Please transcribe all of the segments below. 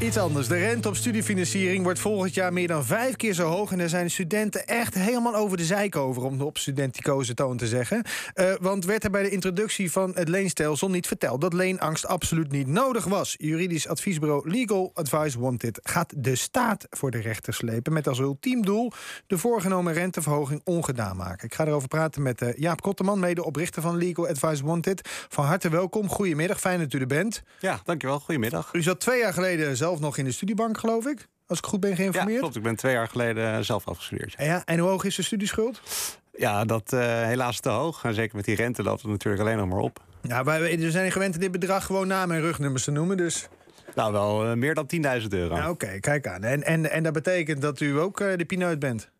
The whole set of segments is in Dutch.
Iets anders. De rente op studiefinanciering wordt volgend jaar meer dan vijf keer zo hoog. En daar zijn studenten echt helemaal over de zeik over, om op studenticoze toon te zeggen. Uh, want werd er bij de introductie van het leenstelsel niet verteld dat leenangst absoluut niet nodig was. Juridisch adviesbureau Legal Advice Wanted gaat de staat voor de rechter slepen. Met als ultiem doel de voorgenomen renteverhoging ongedaan maken. Ik ga erover praten met uh, Jaap Kotterman, medeoprichter van Legal Advice Wanted. Van harte welkom. Goedemiddag, fijn dat u er bent. Ja, dankjewel. Goedemiddag. U zat twee jaar geleden zelf nog in de studiebank, geloof ik. Als ik goed ben geïnformeerd. Ja, klopt. Ik ben twee jaar geleden zelf afgestudeerd. Ja, en hoe hoog is de studieschuld? Ja, dat uh, helaas te hoog. En zeker met die rente loopt het natuurlijk alleen nog maar op. Ja, wij we zijn gewend dit bedrag gewoon naam en rugnummers te noemen. Dus nou, wel uh, meer dan 10.000 euro. Ja, Oké, kijk aan. En, en, en dat betekent dat u ook uh, de pineut bent?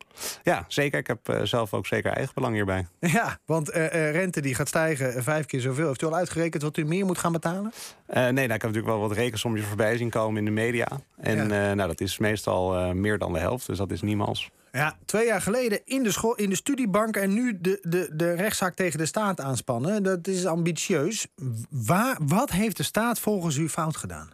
Ja, zeker. Ik heb uh, zelf ook zeker eigen belang hierbij. Ja, want rente die gaat stijgen vijf keer zoveel. Heeft u al uitgerekend wat u meer moet gaan betalen? nee, nou, ik heb natuurlijk wel wat rekensommetjes voorbij zien komen in de media. En ja. nou, dat is meestal meer dan de helft, dus dat is niemals. Ja, twee jaar geleden in de, school, in de studiebank en nu de, de, de rechtszaak tegen de staat aanspannen. Dat is ambitieus. Waar, wat heeft de staat volgens u fout gedaan?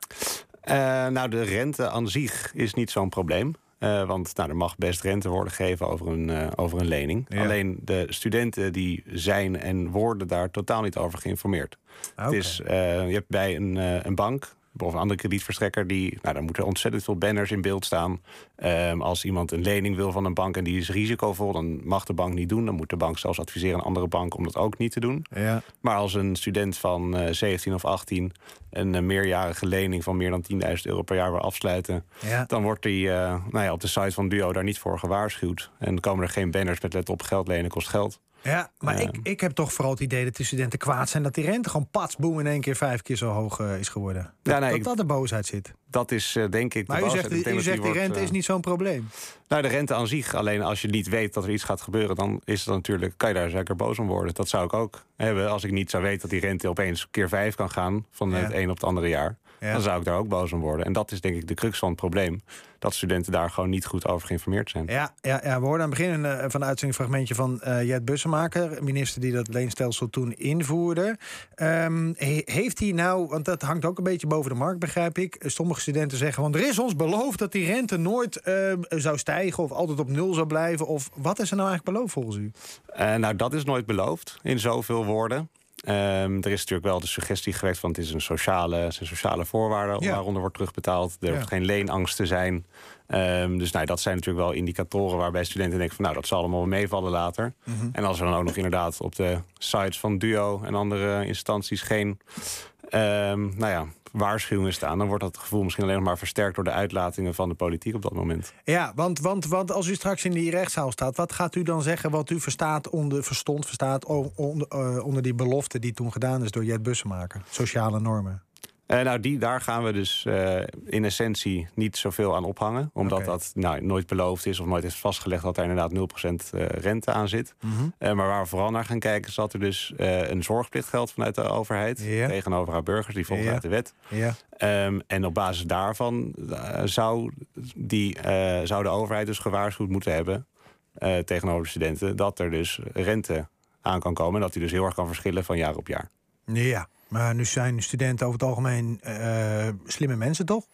Uh, nou, de rente aan zich is niet zo'n probleem. Uh, want nou, er mag best rente worden gegeven over een, uh, over een lening. Ja. Alleen de studenten die zijn en worden daar totaal niet over geïnformeerd. Okay. Het is, je hebt bij een, een bank of een andere kredietverstrekker, die, nou, daar moeten ontzettend veel banners in beeld staan. Um, als iemand een lening wil van een bank en die is risicovol, dan mag de bank niet doen. Dan moet de bank zelfs adviseren een andere bank om dat ook niet te doen. Ja. Maar als een student van uh, 17 of 18 een uh, meerjarige lening van meer dan 10.000 euro per jaar wil afsluiten, ja. dan wordt die uh, nou ja, op de site van Duo daar niet voor gewaarschuwd. En komen er geen banners met let op geld lenen kost geld. Ja, maar ik, ik heb toch vooral het idee dat de studenten kwaad zijn... dat die rente gewoon pats, boem, in één keer vijf keer zo hoog uh, is geworden. Dat, ja, nee, dat dat de boosheid zit. Dat is uh, denk ik... Maar u zegt, u zegt die rente uh, is niet zo'n probleem. Nou, de rente aan zich. Alleen als je niet weet dat er iets gaat gebeuren... dan is het natuurlijk, kan je daar zeker boos om worden. Dat zou ik ook hebben als ik niet zou weten dat die rente opeens keer vijf kan gaan... van ja. het een op het andere jaar. Ja. Dan zou ik daar ook boos om worden. En dat is denk ik de crux van het probleem. Dat studenten daar gewoon niet goed over geïnformeerd zijn. Ja, ja, ja we hoorden aan het begin uh, van de uitzending een fragmentje van uh, Jet Bussemaker, minister die dat leenstelsel toen invoerde. Um, he, heeft hij nou, want dat hangt ook een beetje boven de markt, begrijp ik. Sommige studenten zeggen, want er is ons beloofd dat die rente nooit uh, zou stijgen of altijd op nul zou blijven. Of wat is er nou eigenlijk beloofd volgens u? nou, dat is nooit beloofd in zoveel woorden. Um, er is natuurlijk wel de suggestie geweest van het is een sociale, het zijn sociale voorwaarden ja. waaronder wordt terugbetaald. Er ja. hoeft geen leenangst te zijn. Um, dus nou, dat zijn natuurlijk wel indicatoren waarbij studenten denken van nou dat zal allemaal meevallen later. Mm -hmm. En als er dan ook nog inderdaad op de sites van Duo en andere instanties geen um, nou ja, waarschuwingen staan, dan wordt dat gevoel misschien alleen nog maar versterkt door de uitlatingen van de politiek op dat moment. Ja, want, want, want als u straks in die rechtszaal staat, wat gaat u dan zeggen wat u verstaat onder, verstond, verstaat onder, uh, onder die belofte die toen gedaan is door Jet Bussemaker? Sociale normen. Uh, nou, die, daar gaan we dus uh, in essentie niet zoveel aan ophangen. Omdat okay. dat nou, nooit beloofd is of nooit is vastgelegd dat er inderdaad 0% uh, rente aan zit. Mm -hmm. maar waar we vooral naar gaan kijken, is dat er dus een zorgplicht geldt vanuit de overheid. Tegenover haar burgers, die volgen uit de wet. Ja. Um, en op basis daarvan zou, die, zou de overheid dus gewaarschuwd moeten hebben tegenover de studenten dat er dus rente aan kan komen. En dat die dus heel erg kan verschillen van jaar op jaar. Ja. Maar nu zijn studenten over het algemeen uh, slimme mensen, toch?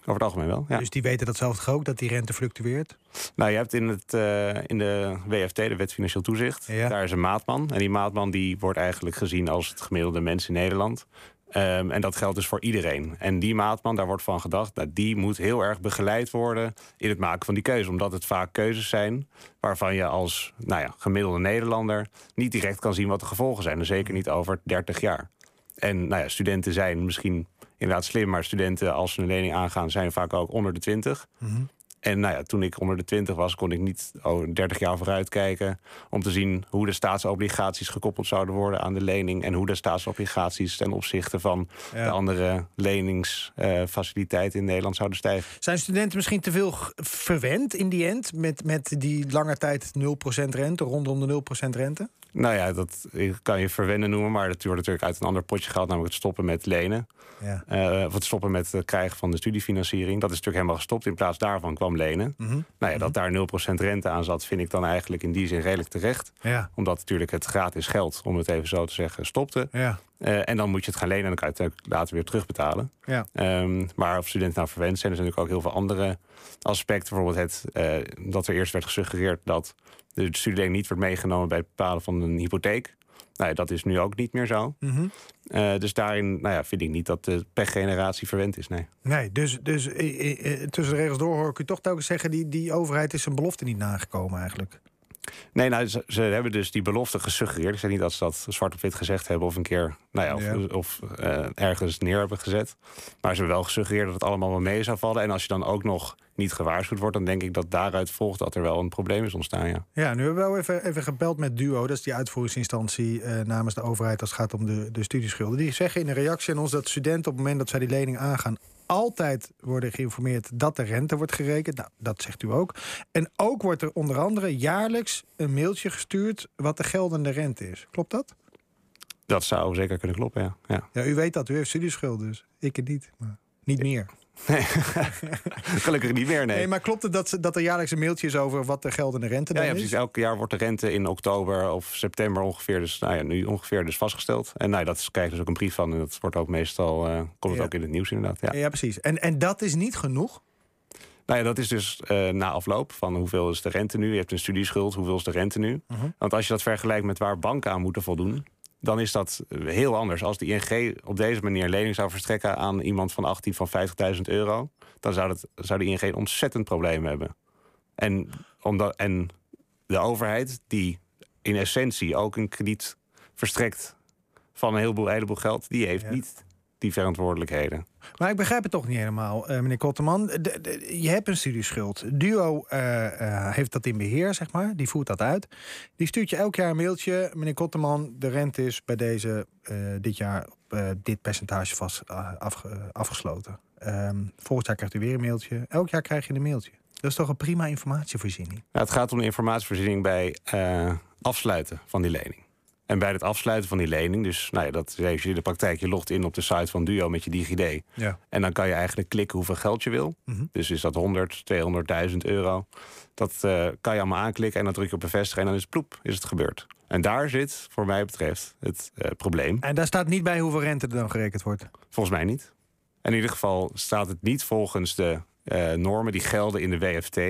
Over het algemeen wel, ja. Dus die weten dat zelf ook, dat die rente fluctueert? Nou, je hebt in, het, uh, in de WFT, de Wet Financieel Toezicht... Ja. daar is een maatman. En die maatman die wordt eigenlijk gezien als het gemiddelde mens in Nederland. Um, en dat geldt dus voor iedereen. En die maatman, daar wordt van gedacht... dat die moet heel erg begeleid worden in het maken van die keuze. Omdat het vaak keuzes zijn waarvan je als nou ja, gemiddelde Nederlander... niet direct kan zien wat de gevolgen zijn. En zeker niet over 30 jaar. En nou ja, studenten zijn misschien inderdaad slim... maar studenten, als ze een lening aangaan, zijn vaak ook onder de 20. Mm -hmm. En nou ja, toen ik onder de 20 was, kon ik niet oh, 30 jaar vooruit kijken. om te zien hoe de staatsobligaties gekoppeld zouden worden aan de lening. en hoe de staatsobligaties ten opzichte van ja. de andere leningsfaciliteiten in Nederland zouden stijgen. Zijn studenten misschien te veel verwend in die end. met, met die lange tijd 0% rente, rondom de 0% rente? Nou ja, dat kan je verwennen noemen, maar dat wordt natuurlijk uit een ander potje gehaald, namelijk het stoppen met lenen. Ja. Uh, of het stoppen met het krijgen van de studiefinanciering. Dat is natuurlijk helemaal gestopt. In plaats daarvan kwam kwam lenen. Mhm. Nou ja, dat daar 0% rente aan zat, vind ik dan eigenlijk in die zin redelijk terecht. Ja. Omdat natuurlijk het gratis geld, om het even zo te zeggen, stopte. Ja. Eh, en dan moet je het gaan lenen en dan kan je het ook later weer terugbetalen. Ja. Ehm, maar of studenten nou verwend zijn, er zijn natuurlijk ook heel veel andere aspecten. Bijvoorbeeld het, eh, dat er eerst werd gesuggereerd dat de studieleen niet wordt meegenomen bij het bepalen van een hypotheek. Nou ja, dat is nu ook niet meer zo. Mhm. Eh, dus daarin nou ja, vind ik niet dat de pechgeneratie verwend is. Nee. Nee, dus, dus eh, eh, tussen de regels door hoor ik u toch telkens zeggen... Die, die overheid is zijn belofte niet nagekomen eigenlijk. Nee, nou, ze, ze hebben dus die belofte gesuggereerd. Ik zeg niet dat ze dat zwart op wit gezegd hebben of een keer nou ja, of, Ja. of ergens neer hebben gezet. Maar ze hebben wel gesuggereerd dat het allemaal wel mee zou vallen. En als je dan ook nog niet gewaarschuwd wordt, dan denk ik dat daaruit volgt dat er wel een probleem is ontstaan. Ja. Ja, nu hebben we wel even, even gebeld met Duo. Dat is die uitvoeringsinstantie eh, namens de overheid als het gaat om de, de studieschulden. Die zeggen in een reactie aan ons dat studenten op het moment dat zij die lening aangaan... altijd worden geïnformeerd dat de rente wordt gerekend. Nou, dat zegt u ook. En ook wordt er onder andere jaarlijks een mailtje gestuurd... wat de geldende rente is. Klopt dat? Dat zou zeker kunnen kloppen, ja. ja. Ja, u weet dat. U heeft studieschulden, dus ik het niet. Maar niet meer. Gelukkig niet meer, nee. Nee, maar klopt het dat, dat er jaarlijks een mailtje is over wat de geldende rente Ja, dan ja, is? precies. Elk jaar wordt de rente in oktober of september ongeveer, dus nou ja, nu ongeveer dus vastgesteld. En nou, ja, dat krijg je dus ook een brief van. En dat wordt ook meestal, eh, komt het ook in het nieuws inderdaad. Ja. Ja, precies. En, en dat is niet genoeg? Nou ja, dat is dus eh, na afloop van hoeveel is de rente nu. Je hebt een studieschuld, hoeveel is de rente nu? Mhm. Want als je dat vergelijkt met waar banken aan moeten voldoen, dan is dat heel anders. Als de ING op deze manier lening zou verstrekken aan iemand van 18 van 50.000 euro, dan zou, dat, zou de ING een ontzettend probleem hebben. En, omdat, en de overheid, die in essentie ook een krediet verstrekt van een heleboel, heleboel geld, die heeft Ja. niet die verantwoordelijkheden. Maar ik begrijp het toch niet helemaal, eh, meneer. De- de- je hebt een studieschuld. Duo eh, eh, heeft dat in beheer, zeg maar. Die voert dat uit. Die stuurt je elk jaar een mailtje. Meneer Kotterman, de rente is bij deze dit jaar op dit percentage vast afge- afgesloten. Ehm, volgend jaar krijgt u weer een mailtje. Elk jaar krijg je een mailtje. Dat is toch een prima informatievoorziening? Nou, het gaat om de informatievoorziening bij afsluiten van die lening. En bij het afsluiten van die lening, dus nou ja, dat is in de praktijk, je logt in op de site van Duo met je DigiD. Ja. En dan kan je eigenlijk klikken hoeveel geld je wil. Mhm. Dus is dat 100, 200.000 euro. Dat eh, kan je allemaal aanklikken en dan druk je op bevestigen en dan is het ploep, is het gebeurd. En daar zit, voor mij betreft, het eh, probleem. En daar staat niet bij hoeveel rente er dan gerekend wordt. Volgens mij niet. In ieder geval staat het niet volgens de eh, normen die gelden in de WFT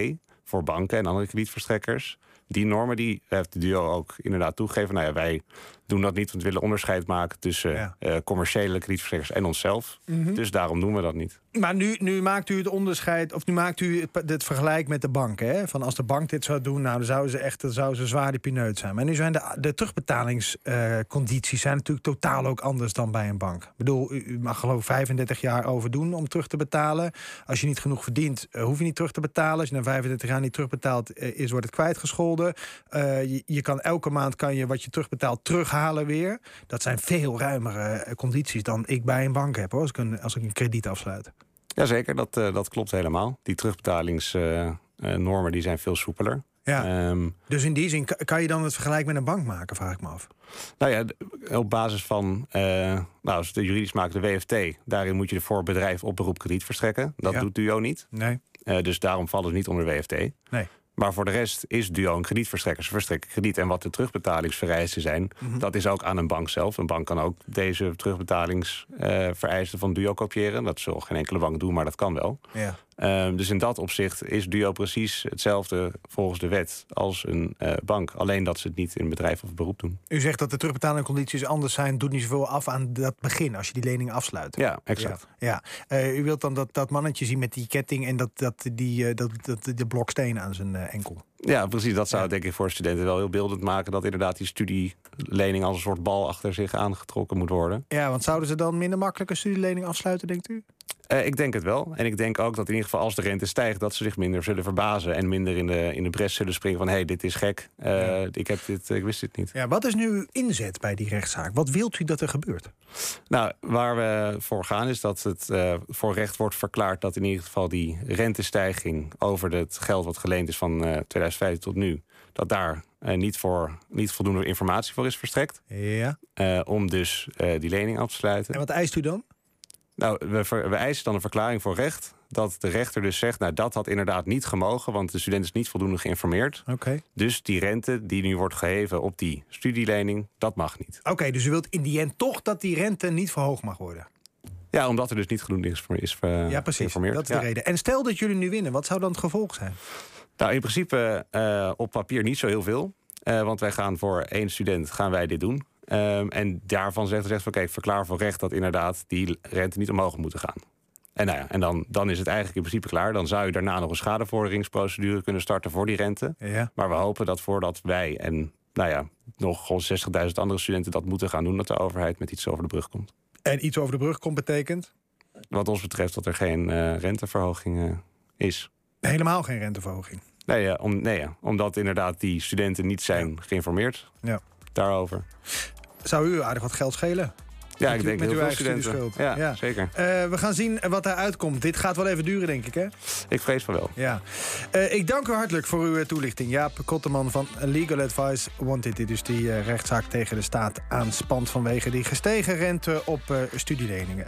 voor banken en andere kredietverstrekkers. Die normen die heeft de duo ook inderdaad toegegeven. Nou ja, wij doen dat niet, want we willen onderscheid maken tussen Ja. eh, commerciële kredietverstrekkers en onszelf. Dus daarom doen we dat niet. Maar nu, nu maakt u het onderscheid, of nu maakt u het, het vergelijk met de bank. Hè? Van als de bank dit zou doen, nou, dan zouden ze echt dan zouden ze zwaar pineut zijn. Maar nu zijn de, de terugbetalingscondities zijn natuurlijk totaal ook anders dan bij een bank. Ik bedoel, u, mag geloof ik 35 jaar over doen om terug te betalen. Als je niet genoeg verdient, eh, hoef je niet terug te betalen. Als je na 35 jaar niet terugbetaald eh, is, wordt het kwijtgescholden. Eh, je, je kan elke maand kan je wat je terugbetaalt terughalen weer. Dat zijn veel ruimere eh, condities dan ik bij een bank heb hoor, als ik een, als ik een krediet afsluit. Jazeker, dat, eh, dat klopt helemaal. Die terugbetalingsnormen die zijn veel soepeler. Ja. Ehm, Dus in die zin ka- kan je dan het vergelijk met een bank maken, vraag ik me af. Nou ja, op basis van, eh, nou, als het juridisch maakt, de WFT, daarin moet je voor bedrijf op beroep krediet verstrekken. Dat Ja. doet Duo niet. Nee. Eh, dus daarom vallen ze niet onder WFT. Nee. Maar voor de rest is Duo een kredietverstrekker. Ze verstrekken krediet. En wat de terugbetalingsvereisten zijn, Mhm. dat is ook aan een bank zelf. Een bank kan ook deze terugbetalingsvereisten van Duo kopiëren. Dat zal geen enkele bank doen, maar dat kan wel. Ja. Ehm, dus in dat opzicht is Duo precies hetzelfde volgens de wet als een eh, bank. Alleen dat ze het niet in bedrijf of beroep doen. U zegt dat de terugbetalingcondities anders zijn, doet niet zoveel af aan dat begin als je die lening afsluit. Ja, exact. Ja, Eh, u wilt dan dat, dat mannetje zien met die ketting en dat, dat, die, eh, dat, dat, de bloksteen aan zijn enkel. Ja, precies. Dat zou Ja. denk ik voor studenten wel heel beeldend maken. Dat inderdaad die studielening als een soort bal achter zich aangetrokken moet worden. Ja, want zouden ze dan minder makkelijk een studielening afsluiten, denkt u? Eh, ik denk het wel. En ik denk ook dat in ieder geval als de rente stijgt, dat ze zich minder zullen verbazen. En minder in de, in de bres zullen springen van hé, hey, dit is gek. Eh, Ja. ik, heb dit, ik wist dit niet. Ja, wat is nu uw inzet bij die rechtszaak? Wat wilt u dat er gebeurt? Nou, waar we voor gaan is dat het eh, voor recht wordt verklaard dat in ieder geval die rentestijging over het geld wat geleend is van eh 2005 tot nu, dat daar niet, voor, niet voldoende informatie voor is verstrekt. Ja. om dus die lening af te sluiten. En wat eist u dan? Nou, we, we, eisen dan een verklaring voor recht. Dat de rechter dus zegt, nou dat had inderdaad niet gemogen, want de student is niet voldoende geïnformeerd. Oké. Dus die rente die nu wordt geheven op die studielening, dat mag niet. Oké, dus u wilt in die end toch dat die rente niet verhoogd mag worden? Ja, omdat er dus niet genoeg is, is uh, Ja, precies. Dat is de reden. En stel dat jullie nu winnen, wat zou dan het gevolg zijn? Nou, in principe uh, op papier niet zo heel veel. Uh, want wij gaan voor één student gaan wij dit doen. Um, en daarvan zegt de rechter kijk, verklaar voor recht dat inderdaad die rente niet omhoog moet gaan. En, nou ja, en dan, dan is het eigenlijk in principe klaar. Dan zou je daarna nog een schadevorderingsprocedure kunnen starten voor die rente. Ja. Maar we hopen dat voordat wij en nou ja, nog 60.000 andere studenten dat moeten gaan doen, dat de overheid met iets over de brug komt. En iets over de brug komt betekent? Wat ons betreft dat er geen uh, renteverhoging uh, is. Helemaal geen renteverhoging? Nee, ja, om, nee ja, omdat inderdaad die studenten niet zijn ja. geïnformeerd ja. daarover. Zou u aardig wat geld schelen? Ja, met ik denk met heel uw veel eigen studieschuld. Ja, zeker. Uh, we gaan zien wat eruit komt. Dit gaat wel even duren, denk ik, hè? Ik vrees van wel. Ja. Uh, ik dank u hartelijk voor uw toelichting. Jaap Kotteman van Legal Advice Wanted... die dus die uh, rechtszaak tegen de staat aanspant... vanwege die gestegen rente op studieleningen.